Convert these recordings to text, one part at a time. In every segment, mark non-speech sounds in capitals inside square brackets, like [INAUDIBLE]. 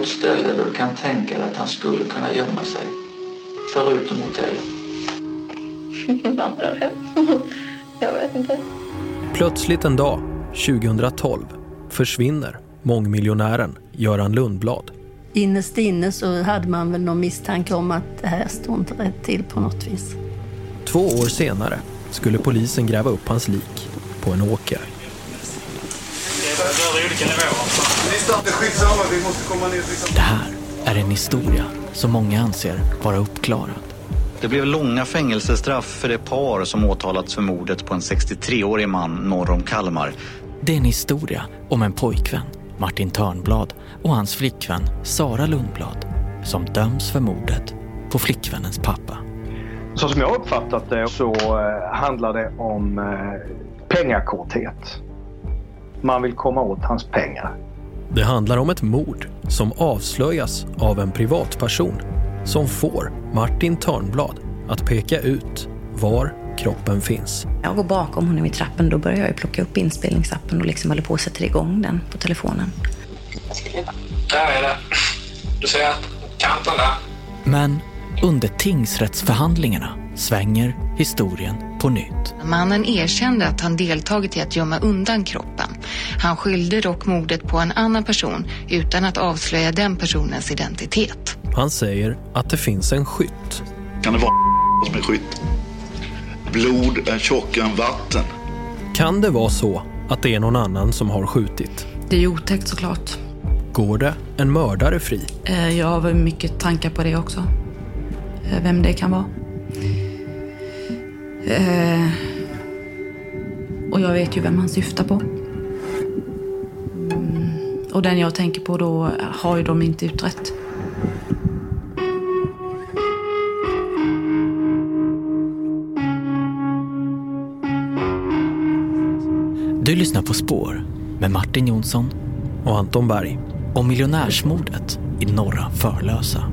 något ställe där du kan tänka dig att han skulle kunna gömma sig? Förutom hotellet. [LAUGHS] Jag vet inte. Plötsligt en dag, 2012, försvinner mångmiljonären Göran Lundblad. Innerst inne så hade man väl någon misstanke om att det här stod inte rätt till på något vis. Två år senare skulle polisen gräva upp hans lik på en åker. Det här är en historia som många anser vara uppklarad. Det blev långa fängelsestraff för det par som åtalats för mordet på en 63-årig man norr om Kalmar. Det är en historia om en pojkvän, Martin Törnblad, och hans flickvän Sara Lundblad som döms för mordet på flickvännens pappa. Så som jag uppfattat det så eh, handlar det om eh, pengakorthet. Man vill komma åt hans pengar. Det handlar om ett mord som avslöjas av en privatperson som får Martin Törnblad att peka ut var kroppen finns. Jag går bakom honom i trappen. Då börjar jag plocka upp inspelningsappen och liksom håller på att sätta igång den på telefonen. Där är det. Du ser kanten där. Men under tingsrättsförhandlingarna svänger historien på nytt. Mannen erkände att han deltagit i att gömma undan kroppen. Han skyllde dock mordet på en annan person utan att avslöja den personens identitet. Han säger att det finns en skytt. Kan det vara [LAUGHS] som är skytt? Blod är tjockare än vatten. Kan det vara så att det är någon annan som har skjutit? Det är ju otäckt såklart. Går det en mördare fri? Eh, Jag har mycket tankar på det också. Eh, Vem det kan vara. Eh, Och jag vet ju vem han syftar på. Mm, Och den jag tänker på då har ju de inte utrett. Du lyssnar på Spår med Martin Jonsson och Anton Berg. om miljonärsmordet i norra Förlösa.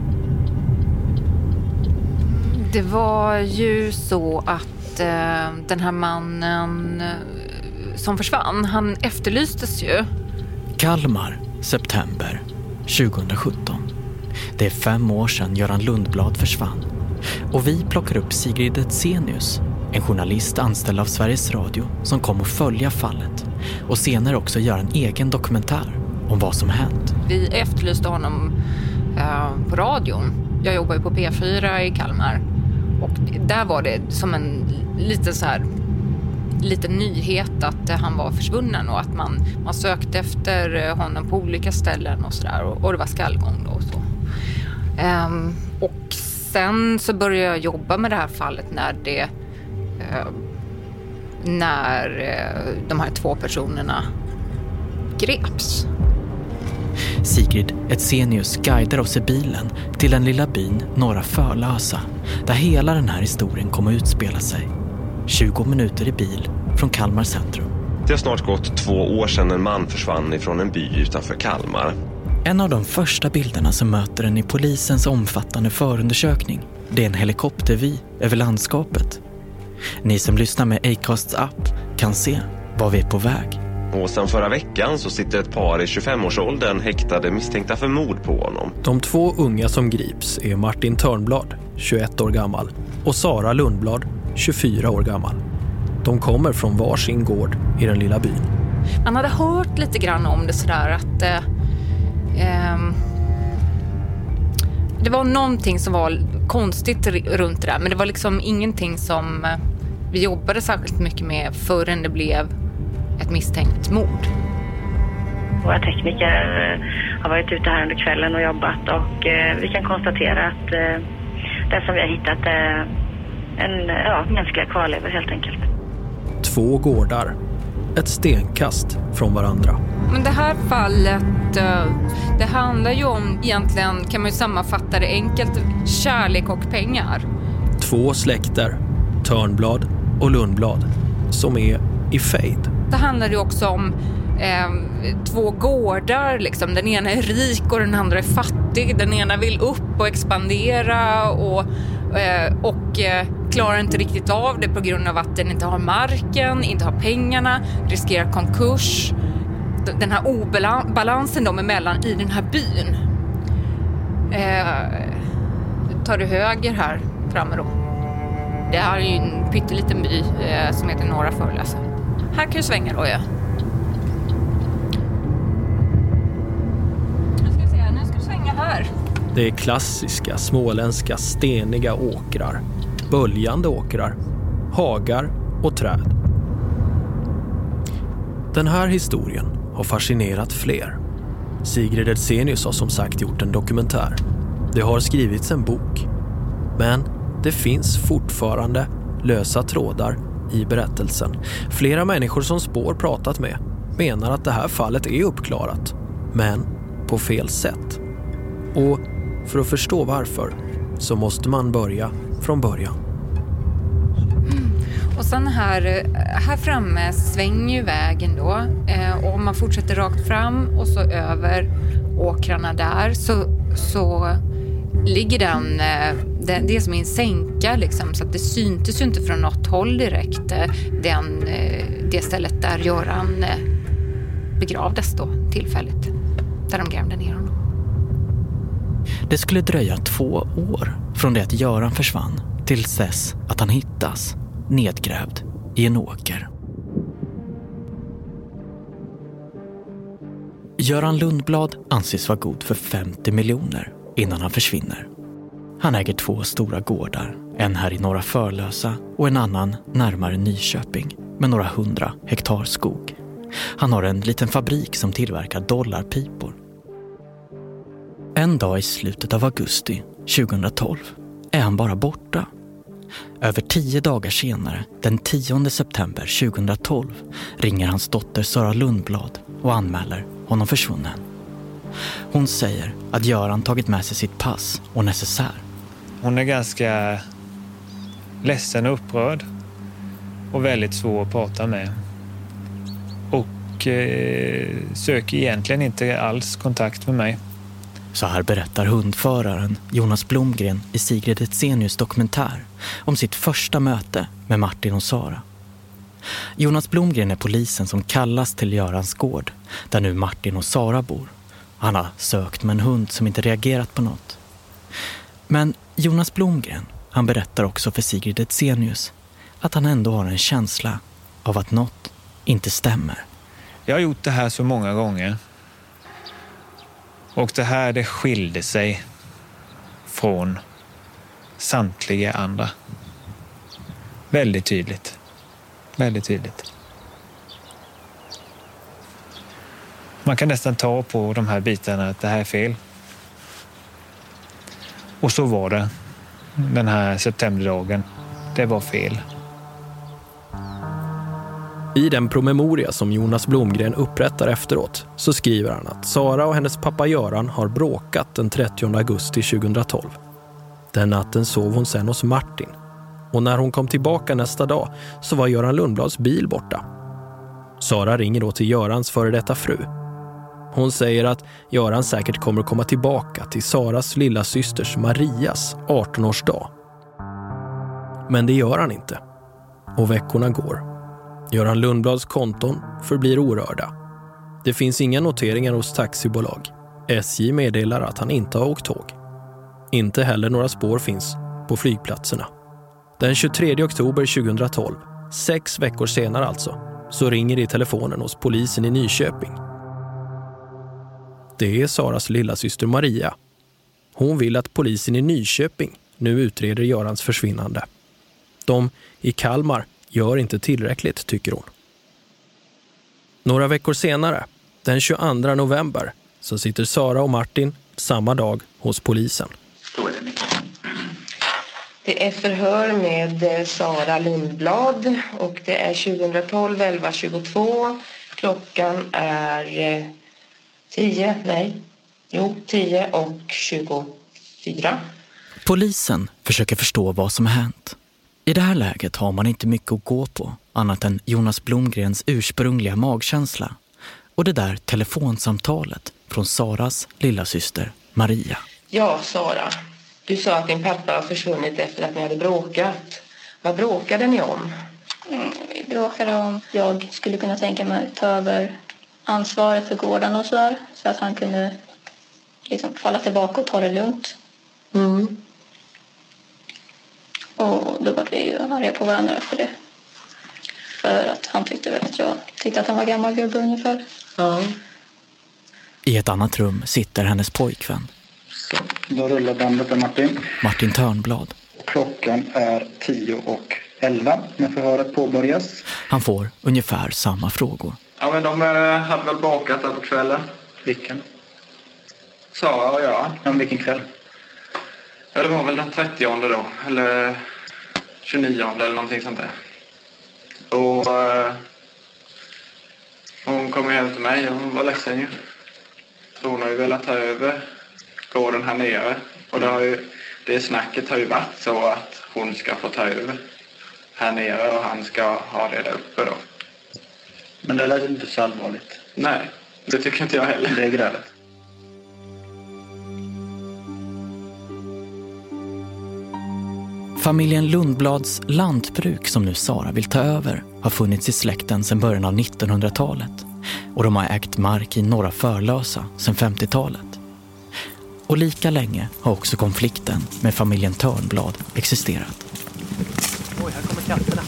Det var ju så att eh, den här mannen eh, som försvann, han efterlystes ju. Kalmar, september 2017. Det är fem år sedan Göran Lundblad försvann. Och vi plockar upp Sigrid Etzenius, en journalist anställd av Sveriges Radio som kom att följa fallet och senare också göra en egen dokumentär om vad som hänt. Vi efterlyste honom eh, på radion. Jag jobbar ju på P4 i Kalmar. Och där var det som en liten så här liten nyhet att han var försvunnen och att man, man sökte efter eh, honom på olika ställen och sådär. Och, och det var skallgång då och så. Ehm, och sen så började jag jobba med det här fallet när det eh, när eh, de här två personerna greps. Sigrid Etzenius guidar oss i bilen till den lilla byn Norra Förlösa där hela den här historien kommer att utspela sig. 20 minuter i bil från Kalmar centrum. Det har snart gått två år sedan en man försvann ifrån en by utanför Kalmar. En av de första bilderna som möter en i polisens omfattande förundersökning det är en helikoptervy över landskapet. Ni som lyssnar med Acasts app kan se var vi är på väg. Och sen förra veckan så sitter ett par i 25-årsåldern häktade misstänkta för mord på honom. De två unga som grips är Martin Törnblad, 21 år gammal, och Sara Lundblad, 24 år gammal. De kommer från varsin gård i den lilla byn. Man hade hört lite grann om det sådär att eh, ehm, det var någonting som var konstigt runt det där men det var liksom ingenting som eh, vi jobbade särskilt mycket med förrän det blev ett misstänkt mord. Våra tekniker eh, har varit ute här under kvällen och jobbat och eh, vi kan konstatera att eh, det som vi har hittat är en, ja, mänskliga kvarlevor helt enkelt. Två gårdar, ett stenkast från varandra. Men det här fallet, det handlar ju om egentligen, kan man ju sammanfatta det enkelt, kärlek och pengar. Två släkter, Törnblad och Lundblad, som är i fejd. Det handlar det också om eh, två gårdar. Liksom. Den ena är rik och den andra är fattig. Den ena vill upp och expandera och, eh, och eh, klarar inte riktigt av det på grund av att den inte har marken, inte har pengarna, riskerar konkurs. Den här obalansen dem emellan i den här byn Eh, tar du höger här framme då. Det här är ju en pytteliten by eh, som heter Norra Förlösa. Här kan du svänga då ja. Nu ska vi se, nu ska du svänga här. Det är klassiska småländska steniga åkrar, böljande åkrar, hagar och träd. Den här historien har fascinerat fler. Sigrid Edsenius har som sagt gjort en dokumentär. Det har skrivits en bok. Men det finns fortfarande lösa trådar i berättelsen. Flera människor som Spår pratat med menar att det här fallet är uppklarat, men på fel sätt. Och för att förstå varför så måste man börja från början. Och sen här, här framme svänger ju vägen då eh, och om man fortsätter rakt fram och så över åkrarna där så, så ligger den, eh, det, det är som i en sänka liksom, så att det syntes ju inte från något håll direkt eh, den, eh, det stället där Göran eh, begravdes då tillfälligt. Där de grävde ner honom. Det skulle dröja två år från det att Göran försvann tills dess att han hittas nedgrävd i en åker. Göran Lundblad anses vara god för 50 miljoner innan han försvinner. Han äger två stora gårdar, en här i Norra Förlösa och en annan närmare Nyköping med några hundra hektar skog. Han har en liten fabrik som tillverkar dollarpipor. En dag i slutet av augusti 2012 är han bara borta över tio dagar senare, den 10 september 2012, ringer hans dotter Sara Lundblad och anmäler honom försvunnen. Hon säger att Göran tagit med sig sitt pass och necessär. Hon är ganska ledsen och upprörd och väldigt svår att prata med. Och eh, söker egentligen inte alls kontakt med mig. Så här berättar hundföraren Jonas Blomgren i Sigrid Etzenius dokumentär om sitt första möte med Martin och Sara. Jonas Blomgren är polisen som kallas till Görans gård där nu Martin och Sara bor. Han har sökt med en hund som inte reagerat på något. Men Jonas Blomgren, han berättar också för Sigrid Etzenius att han ändå har en känsla av att något inte stämmer. Jag har gjort det här så många gånger och det här det skilde sig från samtliga andra. Väldigt tydligt. Väldigt tydligt. Man kan nästan ta på de här bitarna att det här är fel. Och så var det den här septemberdagen. Det var fel. I den promemoria som Jonas Blomgren upprättar efteråt så skriver han att Sara och hennes pappa Göran har bråkat den 30 augusti 2012. Den natten sov hon sen hos Martin och när hon kom tillbaka nästa dag så var Göran Lundblads bil borta. Sara ringer då till Görans före detta fru. Hon säger att Göran säkert kommer att komma tillbaka till Saras lilla systers Marias 18-årsdag. Men det gör han inte. Och veckorna går. Göran Lundblads konton förblir orörda. Det finns inga noteringar hos taxibolag. SJ meddelar att han inte har åkt tåg. Inte heller några spår finns på flygplatserna. Den 23 oktober 2012, sex veckor senare alltså, så ringer det i telefonen hos polisen i Nyköping. Det är Saras lilla syster Maria. Hon vill att polisen i Nyköping nu utreder Görans försvinnande. De i Kalmar gör inte tillräckligt, tycker hon. Några veckor senare, den 22 november, så sitter Sara och Martin samma dag hos polisen. Det är förhör med eh, Sara Lundblad och det är 2012 11.22. Klockan är 10, eh, nej, jo 10 och 24. Polisen försöker förstå vad som har hänt. I det här läget har man inte mycket att gå på annat än Jonas Blomgrens ursprungliga magkänsla och det där telefonsamtalet från Saras lilla syster Maria. Ja, Sara. Du sa att din pappa har försvunnit efter att ni hade bråkat. Vad bråkade ni om? Mm, vi bråkade om jag skulle kunna tänka mig att ta över ansvaret för gården och så där, så att han kunde liksom falla tillbaka och ta det lugnt. Mm. Och då var vi ju arga på varandra efter det. För att han tyckte väl att jag tyckte att han var gammal gubbe ungefär. Ja. I ett annat rum sitter hennes pojkvän, Då rullar bandet där Martin. Martin Törnblad. Klockan är 10 och 11 när förhöret påbörjas. Han får ungefär samma frågor. Ja, men de eh, hade väl bakat där på kvällen. Vilken? Sara och jag. Ja, vilken kväll? Ja, det var väl den 30 då. Eller 29 eller någonting sånt där. Och eh, hon kom hem till mig och hon var ledsen ju. Så hon har ju velat ta över gården här nere. Och det, har ju, det snacket har ju varit så att hon ska få ta över här nere och han ska ha det där uppe då. Men det lät inte så allvarligt. Nej, det tycker inte jag heller. Det är grälet. Familjen Lundblads lantbruk som nu Sara vill ta över har funnits i släkten sedan början av 1900-talet och de har ägt mark i norra Förlösa sedan 50-talet. Och lika länge har också konflikten med familjen Törnblad existerat. Oj, här kommer katterna.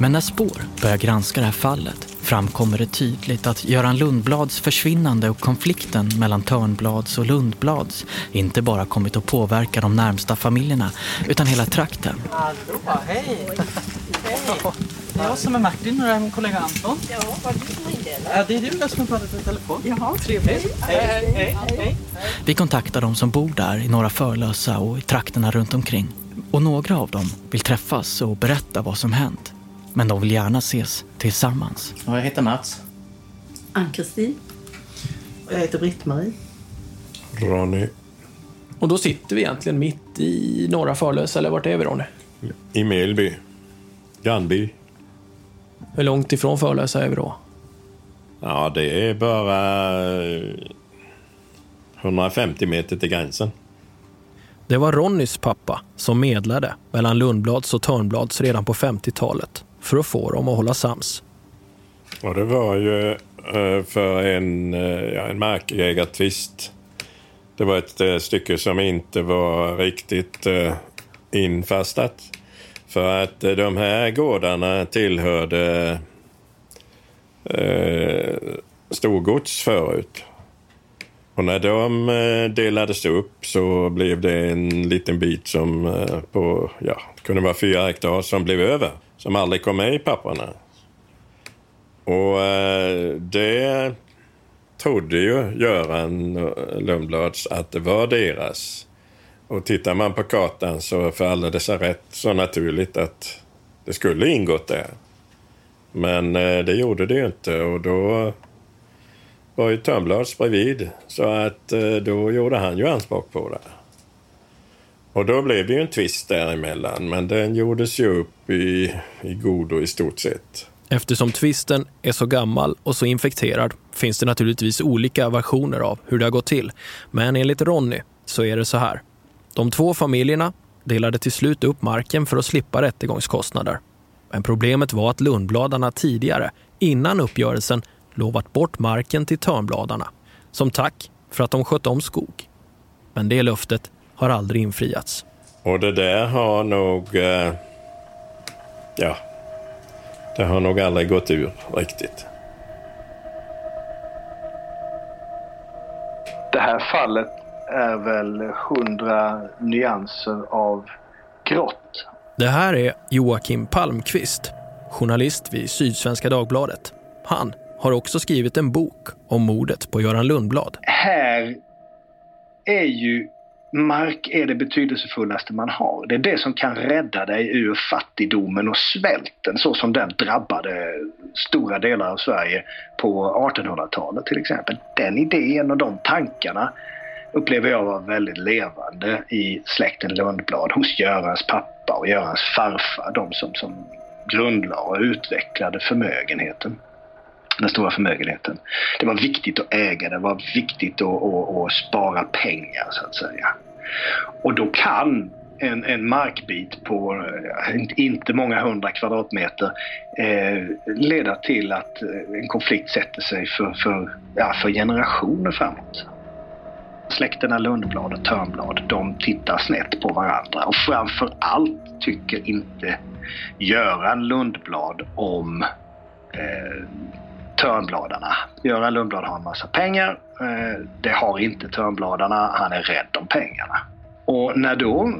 Men när Spår börjar granska det här fallet framkommer det tydligt att Göran Lundblads försvinnande och konflikten mellan Törnblads och Lundblads inte bara kommit att påverka de närmsta familjerna utan hela trakten. Hallå, hej! Hej! Det är jag som är Martin och det är min kollega Anton. Ja, var det du som ringde eller? Ja, det är du som pratat i telefon. Jaha. Trevligt. Hej, hej, hej. hej. Vi kontaktar de som bor där i norra Förlösa och i trakterna runt omkring. Och några av dem vill träffas och berätta vad som hänt. Men de vill gärna ses tillsammans. Och jag heter Mats. Ann-Kristin. Och jag heter Britt-Marie. Ronny. Och då sitter vi egentligen mitt i norra Förlösa, eller vart är vi Ronny? I Melby. Grannby. Hur långt ifrån Förlösa är vi då? Ja, det är bara eh, 150 meter till gränsen. Det var Ronnys pappa som medlade mellan Lundblads och Törnblads redan på 50-talet för att få dem att hålla sams. Och det var ju eh, för en, eh, ja, en markägartvist. Det var ett eh, stycke som inte var riktigt infastat. För att de här gårdarna tillhörde eh, storgods förut. Och när de delades upp så blev det en liten bit som på, ja, kunde vara fyra hektar som blev över. Som aldrig kom med i papperna. Och eh, det trodde ju Göran Lundblads att det var deras. Och tittar man på kartan så faller det sig rätt så naturligt att det skulle ingått där. Men eh, det gjorde det ju inte och då var ju Törnblads bredvid. Så att eh, då gjorde han ju anspråk på det. Och då blev det ju en tvist däremellan, men den gjordes ju upp i, i godo i stort sett. Eftersom tvisten är så gammal och så infekterad finns det naturligtvis olika versioner av hur det har gått till. Men enligt Ronny så är det så här. De två familjerna delade till slut upp marken för att slippa rättegångskostnader. Men problemet var att Lundbladarna tidigare, innan uppgörelsen, lovat bort marken till Törnbladarna som tack för att de sköt om skog. Men det löftet har aldrig infriats. Och det där har nog... Eh, ja, det har nog aldrig gått ur riktigt. Det här fallet är väl hundra nyanser av grått. Det här är Joakim Palmqvist, journalist vid Sydsvenska Dagbladet. Han har också skrivit en bok om mordet på Göran Lundblad. Här är ju mark är det betydelsefullaste man har. Det är det som kan rädda dig ur fattigdomen och svälten så som den drabbade stora delar av Sverige på 1800-talet till exempel. Den idén och de tankarna upplever jag var väldigt levande i släkten Lundblad hos Görans pappa och Görans farfar. De som, som grundlade och utvecklade förmögenheten den stora förmögenheten. Det var viktigt att äga, det var viktigt att, att, att spara pengar så att säga. Och då kan en, en markbit på eh, inte många hundra kvadratmeter eh, leda till att eh, en konflikt sätter sig för, för, ja, för generationer framåt. Släkterna Lundblad och Törnblad, de tittar snett på varandra och framför allt tycker inte Göran Lundblad om eh, Törnbladarna. Göran Lundblad har en massa pengar. Eh, det har inte Törnbladarna. Han är rädd om pengarna. Och när då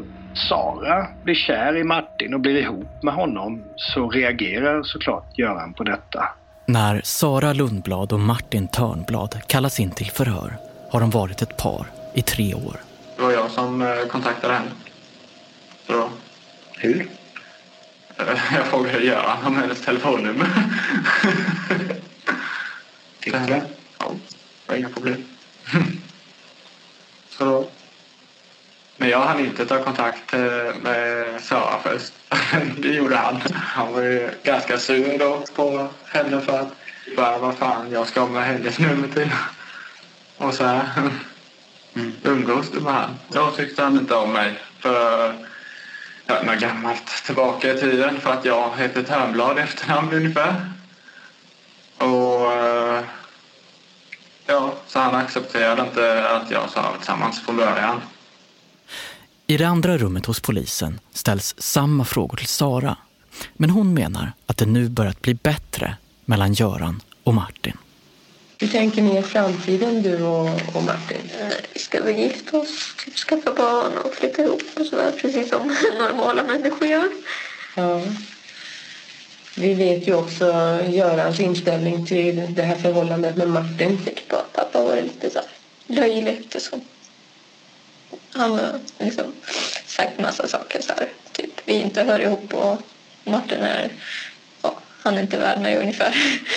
Sara blir kär i Martin och blir ihop med honom så reagerar såklart Göran på detta. När Sara Lundblad och Martin Törnblad kallas in till förhör har de varit ett par i tre år. Det var jag som eh, kontaktade henne. Så, Hur? eh, [LAUGHS] jag frågade Göran om hennes telefonnummer. [LAUGHS] Fick du? Ja, det var inga problem. [LAUGHS] Så då. Men jag hann inte ta kontakt eh, med Sara först. [LAUGHS] Det gjorde han. Han var ju ganska sur då på henne för att bara, vad fan, jag ska med hennes nummer till. [LAUGHS] Och så här. Umgås du med han? Då tyckte han inte om mig. För ja, något gammalt tillbaka i tiden. För att jag heter Törnblad efternamn ungefär. Och eh, ja, så han accepterade inte att jag och Sara var tillsammans från början. I det andra rummet hos polisen ställs samma frågor till Sara. Men hon menar att det nu börjat bli bättre mellan Göran och Martin. Hur tänker ni i framtiden, du och, och Martin? Vi ska väl gifta oss, typ skaffa barn och flytta ihop och sådär, precis som [LAUGHS] normala människor gör. Ja. Vi vet ju också Görans inställning till det här förhållandet med Martin. Tycker bara att pappa var lite så här löjlig eftersom han har liksom sagt massa saker så här. Typ vi inte hör ihop och Martin är, ja, han är inte värd mig ungefär.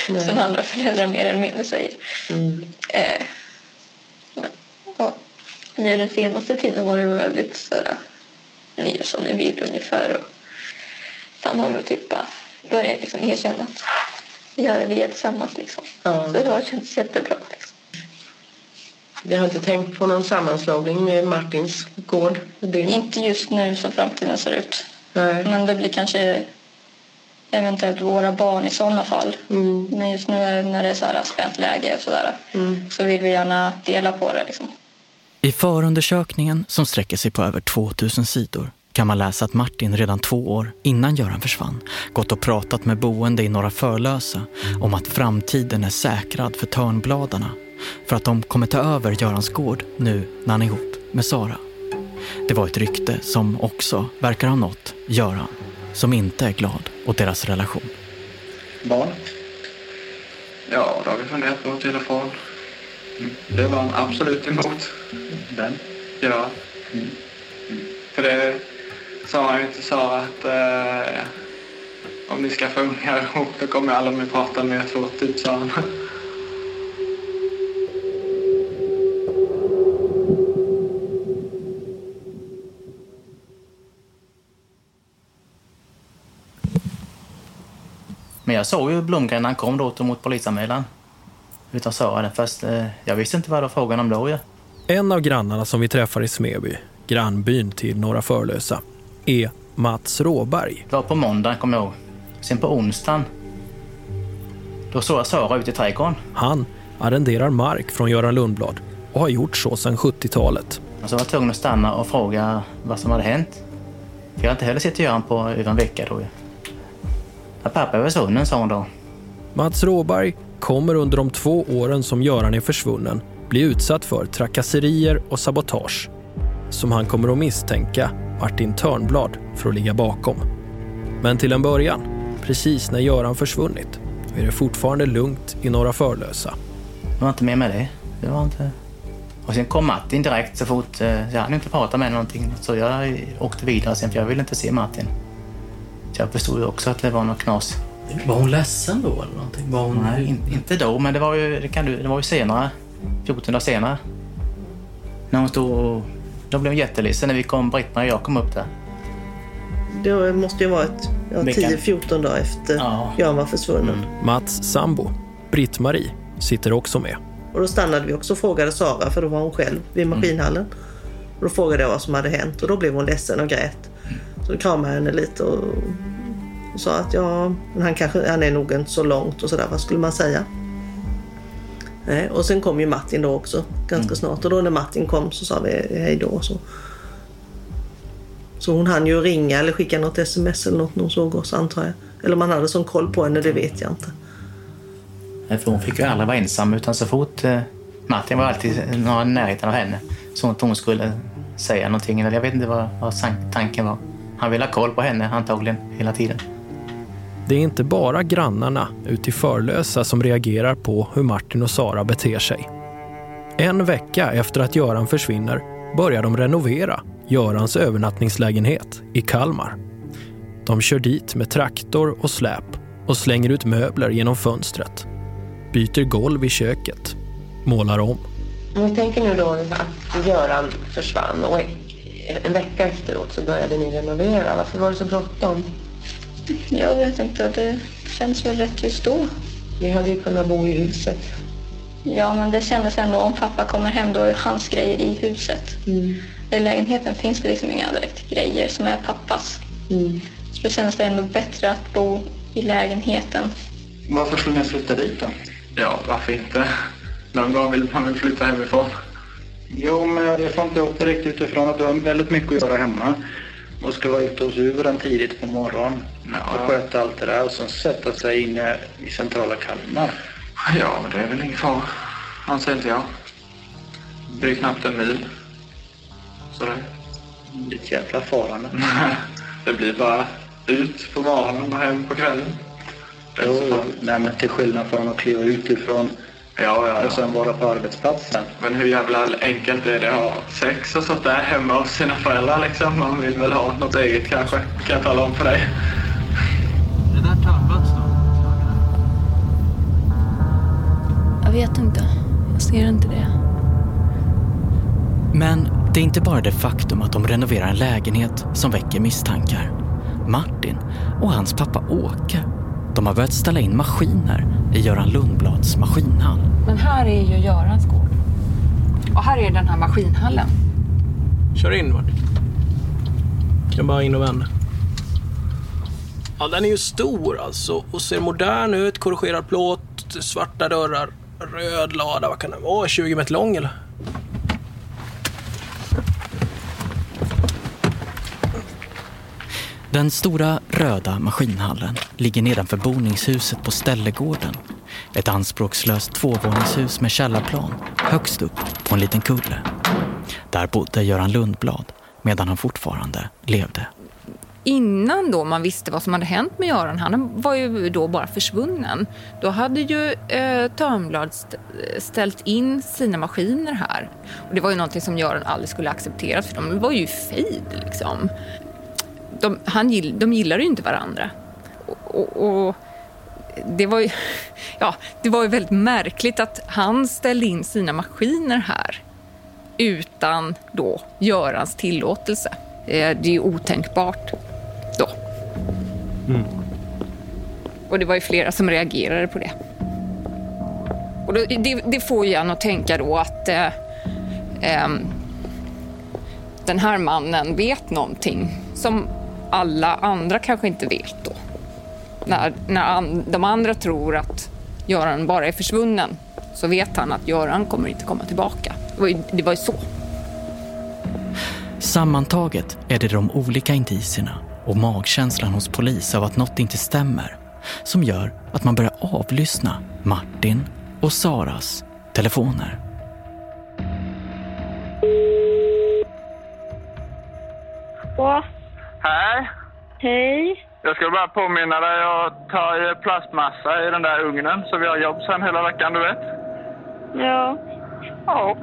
Nej. Som andra föräldrar mer eller mindre säger. Mm. Eh, men, ja, nu den senaste tiden var det väldigt så här, ni gör som ni vill ungefär. Och han har väl typ bara börjat liksom erkänna att vi gör det vi är tillsammans liksom. Ja. Så det har känts jättebra. Liksom. Vi har inte tänkt på någon sammanslagning med Martins gård? Din. Inte just nu som framtiden ser ut. Nej. Men det blir kanske eventuellt våra barn i sådana fall. Mm. Men just nu är- när det är så här spänt läge och sådär Mm. så vill vi gärna dela på det liksom. I förundersökningen, som sträcker sig på över 2000 sidor, kan man läsa att Martin redan två år innan Göran försvann gått och pratat med boende i Norra Förlösa om att framtiden är säkrad för Törnbladarna för att de kommer ta över Görans gård nu när han är ihop med Sara. Det var ett rykte som också verkar ha nått Göran, som inte är glad åt deras relation. Barn? Ja, då har vi funderat på telefon. Det var han absolut emot. Den? Ja. För det sa han ju till Sara att eh, om ni ska få ungar ihop då kommer jag aldrig mer prata med er två, typ sa han. Men jag såg ju Blomgren när han kom då emot polisanmälan. Utav Sara den första. Jag visste inte vad det var frågan om då ju. En av grannarna som vi träffar i Smeby, grannbyn till Norra Förlösa, är Mats Råberg. Det var på måndagen, kommer jag ihåg. Sen på onsdagen, då såg jag Sara ute i trädgården. Han arrenderar mark från Göran Lundblad och har gjort så sedan 70-talet. Och så var jag tvungen att stanna och fråga vad som hade hänt. För jag har inte heller sett Göran på över en vecka då ju. Ja, pappa är försvunnen, sa hon då. Mats Råberg kommer under de två åren som Göran är försvunnen bli utsatt för trakasserier och sabotage som han kommer att misstänka Martin Törnblad för att ligga bakom. Men till en början, precis när Göran försvunnit, är det fortfarande lugnt i Norra Förlösa. Det var inte med det. Det var inte... Och sen kom Martin direkt så fort... eh, Jag hade inte pratat med någonting. Så jag åkte vidare sen för jag ville inte se Martin. Så jag förstod ju också att det var något knas. Var hon ledsen då eller någonting? Var hon... Nej, in, inte då, men det var ju, det kan du, det var ju senare. 14 dagar senare. När hon stod och... Då blev hon jätteledsen när vi kom, Britt-Marie och jag kom upp där. Det måste ju ha varit ja, Veckan. 10-14 dagar efter Jan var försvunnen. Mats sambo, Britt-Marie, sitter också med. Och då stannade vi också och frågade Sara, för då var hon själv vid maskinhallen. Och då frågade jag vad som hade hänt och då blev hon ledsen och grät. Så då kramade jag henne lite och, och sa att ja, han, kanske, han är nog inte så långt och sådär. Vad skulle man säga? Nej, och sen kom ju Martin då också ganska snart och då när Martin kom så sa vi hej då. Så. så hon hann ju ringa eller skicka något sms eller något när hon såg oss antar jag. Eller om man hade sån koll på henne, det vet jag inte. Nej, För hon fick ju aldrig vara ensam utan så fort eh, Martin var alltid några i närheten av henne så att hon skulle säga någonting. Eller jag vet inte vad, vad tanken var. Han ville ha koll på henne antagligen hela tiden. Det är inte bara grannarna ute i Förlösa som reagerar på hur Martin och Sara beter sig. En vecka efter att Göran försvinner börjar de renovera Görans övernattningslägenhet i Kalmar. De kör dit med traktor och släp och slänger ut möbler genom fönstret. Byter golv i köket. Målar om. Om vi tänker nu då att Göran försvann och en vecka efteråt så började ni renovera. Varför var det så bråttom? Jag vet inte, det känns väl rätt just då. Ni hade ju kunnat bo i huset. Ja, men det kändes ändå om pappa kommer hem då är hans grejer i huset. I lägenheten finns det liksom inga direkt grejer som är pappas. Så då kändes det ändå bättre att bo i lägenheten. Varför skulle ni flytta dit då? Ja, varför inte? Någon gång vill man väl flytta hemifrån. Jo, men jag får inte ihop det riktigt utifrån att du har väldigt mycket att göra hemma. Och ska vara ute hos djuren tidigt på morgonen och sköta allt det där och sen sätta sig inne i centrala Kalmar. Ja, men det är väl ingen fara. Anser inte jag. Det är knappt en mil. Så det... Är ett jävla farande. [LAUGHS] det blir bara ut på morgonen och hem på kvällen. Jo. Nej, men till skillnad från att kliva utifrån Ja, ja, och sen vara på arbetsplatsen. Men hur jävla enkelt är det att ha sex och sånt där hemma hos sina föräldrar liksom? Man vill väl ha något eget kanske, kan jag tala om för dig. Det där tappats då? Jag vet inte. Jag ser inte det. Men det är inte bara det faktum att de renoverar en lägenhet som väcker misstankar. Martin och hans pappa Åke, de har börjat ställa in maskiner i Göran Lundblads maskinhall. Men här är ju Görans gård. Och här är den här maskinhallen. Kör in Martin. Kan bara in och vända. Ja, den är ju stor alltså och ser modern ut. Korrigerad plåt, svarta dörrar, röd lada. Vad kan den vara? 20 meter lång eller? Den stora röda maskinhallen ligger nedanför boningshuset på Ställegården. Ett anspråkslöst tvåvåningshus med källarplan högst upp på en liten kulle. Där bodde Göran Lundblad medan han fortfarande levde. Innan då man visste vad som hade hänt med Göran, han var ju då bara försvunnen. Då hade ju eh, Törnblad st- ställt in sina maskiner här. Och det var ju någonting som Göran aldrig skulle acceptera för de var ju i fejd liksom. De, han, gill- de gillade ju inte varandra. Och, och, och det var ju, [LAUGHS] ja, det var ju väldigt märkligt att han ställde in sina maskiner här utan då Görans tillåtelse. Eh, Det är ju otänkbart då. Och det var ju flera som reagerade på det. Och då, det, det får ju en att tänka då att eh, ehm, den här mannen vet någonting som alla andra kanske inte vet då. När, när an, de andra tror att Göran bara är försvunnen så vet han att Göran kommer inte komma tillbaka. Det var ju, det var ju så. Sammantaget är det de olika indicierna och magkänslan hos polis av att något inte stämmer som gör att man börjar avlyssna Martin och Saras telefoner. Ja, Hej! hej. Jag skulle bara påminna dig att ta plastmassa i den där ugnen så vi har jobb sen hela veckan, du vet. Ja. Ja.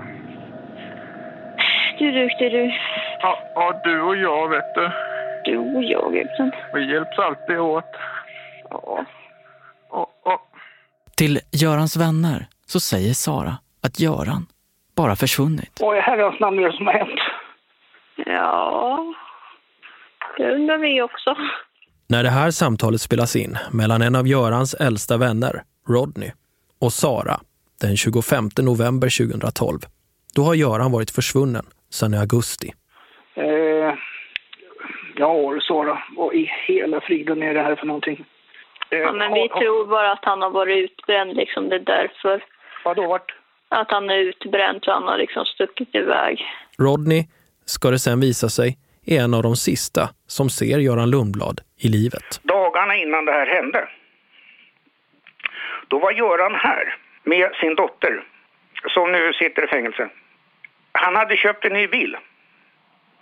Du duktig du. Ja, ja du och jag, vet du. Du och jag, Gibson. Vi hjälps alltid åt. Ja. Till Görans vänner så säger Sara att Göran bara försvunnit. Vad i herrans namn är det som har hänt? Ja, det undrar vi också. När det här samtalet spelas in mellan en av Görans äldsta vänner, Rodney, och Sara den 25 november 2012, då har Göran varit försvunnen sedan i augusti. Eh, ja, Sara, vad i hela friden är det här för någonting? Eh, Ja, men vi tror bara att han har varit utbränd liksom. Det är därför. Vadå, vart? Att han är utbränd och han har liksom stuckit iväg. Rodney, ska det sen visa sig, är en av de sista som ser Göran Lundblad i livet. Dagarna innan det här hände, då var Göran här med sin dotter som nu sitter i fängelse. Han hade köpt en ny bil.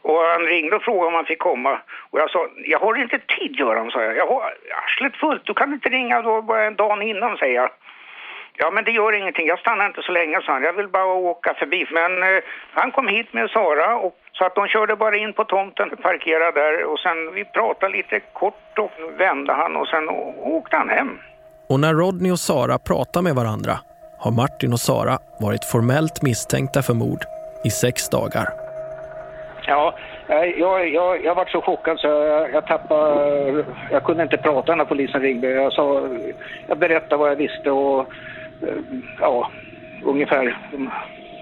Och han ringde och frågade om han fick komma. Och jag sa, jag har inte tid Göran, sa jag. Jag har arslet fullt, du kan inte ringa då bara en dag innan, säger jag. Ja, men det gör ingenting. Jag stannar inte så länge, sa han. Jag vill bara åka förbi. Men eh, han kom hit med Sara och så att de körde bara in på tomten, parkerade där och sen vi pratade lite kort och vände han och sen åkte han hem. Och när Rodney och Sara pratar med varandra har Martin och Sara varit formellt misstänkta för mord i sex dagar. Ja, jag, jag, jag, jag var så chockad så jag, jag tappade... Jag kunde inte prata när polisen ringde. Jag, sa, jag berättade vad jag visste och eh, ja, ungefär.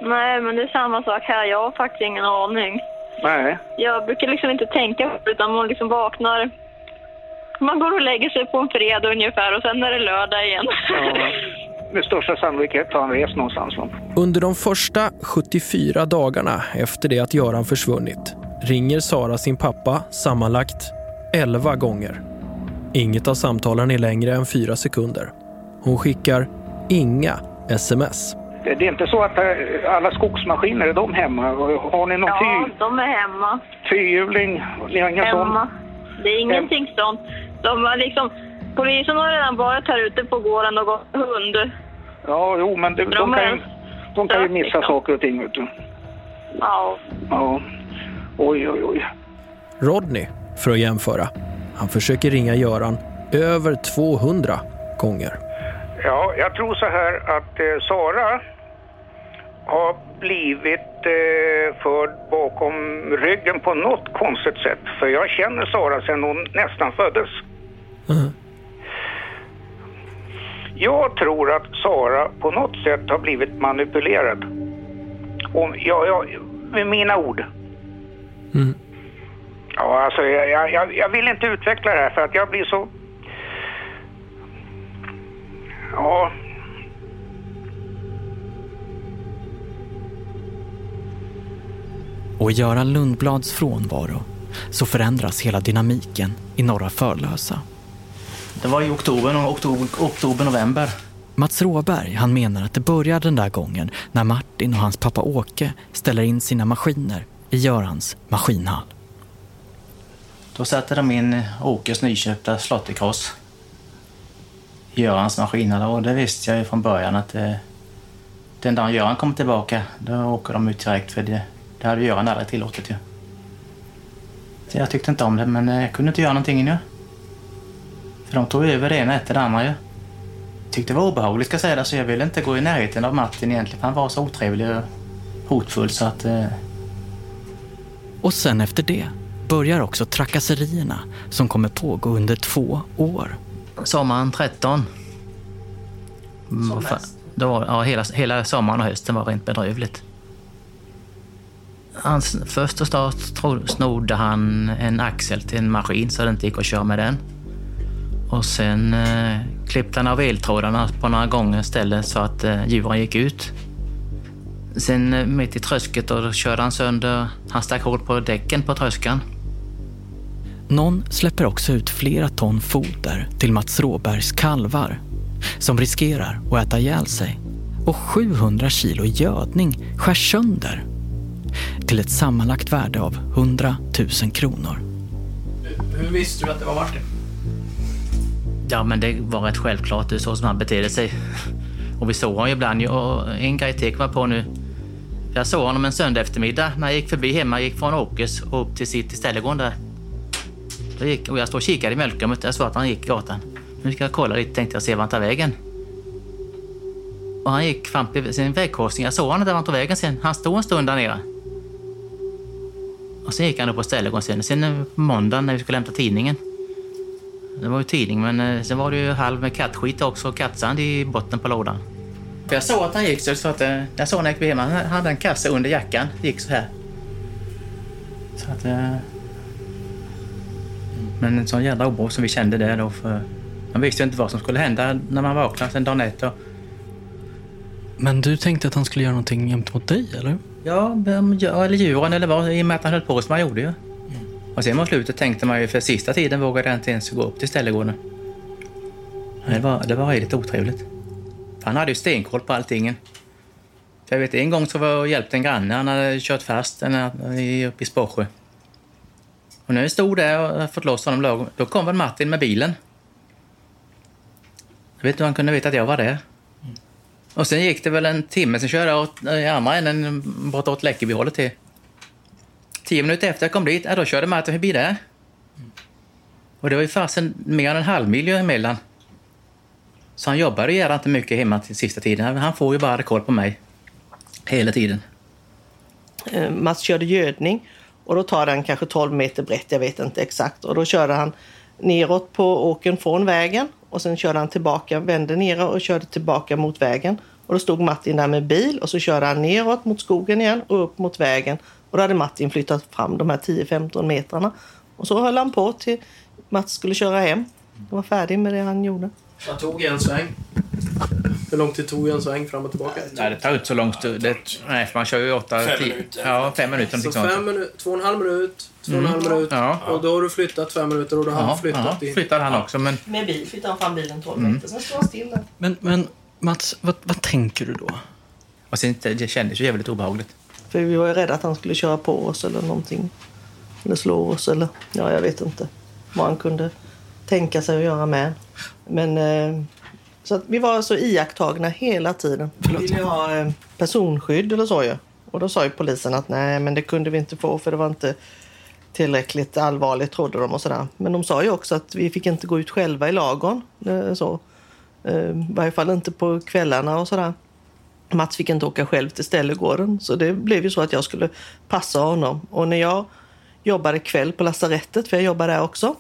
Nej, men det är samma sak här. Jag har faktiskt ingen aning. Nej. Jag brukar liksom inte tänka på det, utan man liksom vaknar... Man går och lägger sig på en fredag ungefär och sen är det lördag igen. Ja, med största sannolikhet har han rest någonstans. Under de första 74 dagarna efter det att Göran försvunnit ringer Sara sin pappa sammanlagt 11 gånger. Inget av samtalen är längre än fyra sekunder. Hon skickar inga sms. Det är inte så att eh, alla skogsmaskiner, är de hemma? Och Har ni någon Ja, fy, de är hemma. fyrhjuling? Ni har inga Hemma. sån? Det är ingenting sånt. De har liksom... Polisen har redan varit här ute på gården och gått hund. Ja, jo, men det, de, De kan ju, de kan ju missa liksom. saker och ting, vet du. Ja. Ja. Oj, oj, oj. Rodney, för att jämföra, han försöker ringa Göran över 200 gånger. Ja, jag tror så här att eh, Sara har blivit eh, förd bakom ryggen på något konstigt sätt. För jag känner Sara sedan hon nästan föddes. Jag tror att Sara på något sätt har blivit manipulerad. Om, ja, ja, med mina ord. Mm. Ja, alltså jag- jag, jag vill inte utveckla det här för att jag blir så... Ja, Och i Göran Lundblads frånvaro så förändras hela dynamiken i Norra Förlösa. Det var i oktober, oktober, oktober november. Mats Råberg han menar att det börjar den där gången när Martin och hans pappa Åke ställer in sina maskiner i Görans maskinhall. Då satte de in Åkes nyköpta Görans maskiner och det visste jag ju från början att eh, den dagen Göran kommer tillbaka då åker de ut direkt för det, det hade Göran aldrig tillåtit ju. Så jag tyckte inte om det men eh, jag kunde inte göra någonting nu. För de tog över det ena efter det andra ju. Tyckte det var obehagligt ska jag säga det, så jag ville inte gå i närheten av Martin egentligen för han var så otrevlig och hotfull så att eh, Och sen efter det börjar också trakasserierna som kommer pågå under två år. Sommaren 13. Mm, vad fan- Då var, ja, hela, hela sommaren och hösten var rent bedrövligt. Han, först och start snodde han en axel till en maskin så det inte gick att köra med den. Och sen eh, klippte han av eltrådarna på några gånger ställen så att eh, djuren gick ut. Sen eh, mitt i trösket då körde han sönder, han stack hål på däcken på tröskan. Någon släpper också ut flera ton foder till Mats Råbergs kalvar som riskerar att äta ihjäl sig. Och 700 kilo gödning skärs sönder till ett sammanlagt värde av 100 000 kronor. Hur visste du att det var Martin? Ja, men det var rätt självklart. Det är så som han betedde sig. Och vi såg honom ju ibland. Och en grej till kom jag på nu. Jag såg honom en söndag eftermiddag när jag gick förbi hemma. Jag gick från Åkes och upp till sitt ställgården där. Då gick, och jag stod och kikade i mjölkrummet. Jag såg att han gick gatan. Nu ska jag kolla lite tänkte jag se vart han tar vägen. Och han gick fram till sin vägkorsning. Jag såg honom där han tog vägen sen. Han stod en stund där nere. Och sen gick han upp på ställgården sen. Sen på måndagen när vi skulle hämta tidningen. Det var ju tidning, men eh, sen var det ju halv med kattskit också och kattsand i botten på lådan. För jag såg att han gick så, så att, eh, jag såg när jag gick hem, han hade en kasse under jackan. Gick så här. Så att... Eh, men en sån jävla oro som vi kände där då för... Man visste ju inte vad som skulle hända när man vaknade sen dagen efter. Men du tänkte att han skulle göra någonting gentemot dig, eller? Ja, eller djuren eller vad, i och med att han höll på som han gjorde ju. Och sen mot slutet tänkte man ju för sista tiden vågade jag inte ens gå upp till ställegården. Det var, det var riktigt otrevligt. Han hade ju stenkoll på allting. För jag vet en gång så var jag och hjälpte en granne, han hade kört fast uppe i Sporrsjö. Och när jag stod där och fått loss honom lagom, då kom väl Martin med bilen. Jag vet inte hur han kunde veta att jag var där. Och sen gick det väl en timme, sen körde jag åt, i andra änden bortåt Läckerbyhållet till. Tio minuter efter jag kom dit, ja, då körde Martin förbi där. Och det var ju fasen mer än en halv mil emellan. Så han jobbade ju inte mycket hemma till sista tiden. Han får ju bara koll på mig. Hela tiden. Eh, Mats körde gödning och då tar den kanske 12 meter brett, jag vet inte exakt. Och då körde han neråt på åken från vägen och sen körde han tillbaka, vände ner och körde tillbaka mot vägen. Och då stod Martin där med bil och så körde han neråt mot skogen igen och upp mot vägen. Och då hade Martin flyttat fram de här 10-15 metrarna. Och så höll han på till Mats skulle köra hem. Han var färdig med det han gjorde. Jag tog en sväng. Hur lång tid tog en sväng fram och tillbaka? Nej, det tar inte så lång stund. Det, nej, för man kör ju åtta, Fem tio, minuter. Ja, fem minuter. Så fem minuter, två och en halv minut, två och en halv Mm. minut. Ja. Och då har du flyttat fem minuter och då har han flyttat ja, in. flyttade han också, men... Med bil flyttade han fram bilen 12 Mm. meter, sen stod han still där. Men, men Mats, vad, vad tänker du då? Och sen, det kändes ju jävligt obehagligt. För vi var ju rädda att han skulle köra på oss eller någonting. Eller slå oss eller ja, jag vet inte vad han kunde tänka sig att göra med. Men eh, så vi var så iakttagna hela tiden. Vi ville ha eh, personskydd eller så ju. Och då sa ju polisen att nej, men det kunde vi inte få för det var inte tillräckligt allvarligt trodde de och sådär. Men de sa ju också att vi fick inte gå ut själva i lagon. eh, Så. Eh, I varje fall inte på kvällarna och sådär. Mats fick inte åka själv till ställegården så det blev ju så att jag skulle passa honom. Och när jag jobbade kväll på lasarettet, för jag jobbade där också,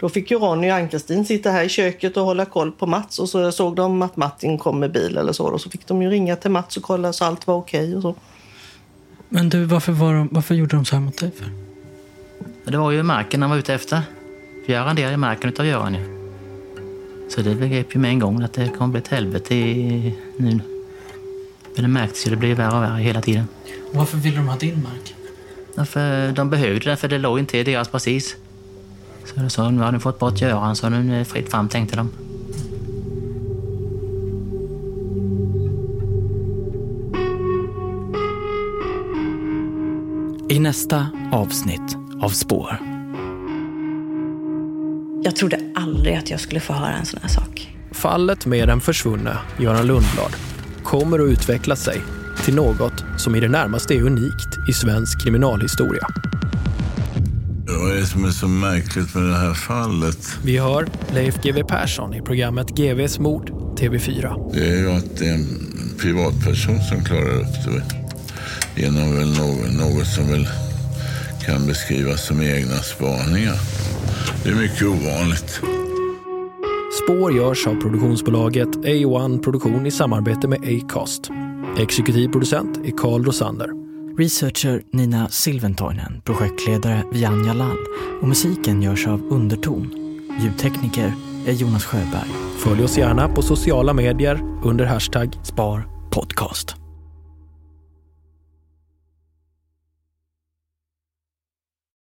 då fick ju Ronny och Ann-Kristin sitta här i köket och hålla koll på Mats och så såg de att Martin kom med bil eller så och så fick de ju ringa till Mats och kolla så allt var okej och så. Men du, varför, var de, varför gjorde de så här mot dig för? Det var ju marken han var ute efter. För jag arrenderade marken utav Göran ju. Så det begrep ju med en gång att det kommer bli ett helvete i, nu. Men det märktes ju, det blev värre och värre hela tiden. Varför ville de ha din mark? Ja, för de behövde det, för det låg inte i deras precis. Så de sa, nu har ni fått bort Göran, så nu är det fritt fram, tänkte de. I nästa avsnitt av Spår. Jag trodde aldrig att jag skulle få höra en sån här sak. Fallet med den försvunne Göran Lundblad kommer att utveckla sig till något som i det närmaste är unikt i svensk kriminalhistoria. Det som är så märkligt med det här fallet? Vi hör Leif GW Persson i programmet GVs mord TV4. Det är ju att det är en privatperson som klarar upp det. Genom väl något, något som väl kan beskrivas som egna spaningar. Det är mycket ovanligt. Spår görs av produktionsbolaget A1 Produktion i samarbete med Acast. Exekutiv producent är Carl Rosander. Researcher Nina Silventoinen, projektledare Vianja Lall och musiken görs av Underton. Ljudtekniker är Jonas Sjöberg. Följ oss gärna på sociala medier under hashtag Sparpodcast.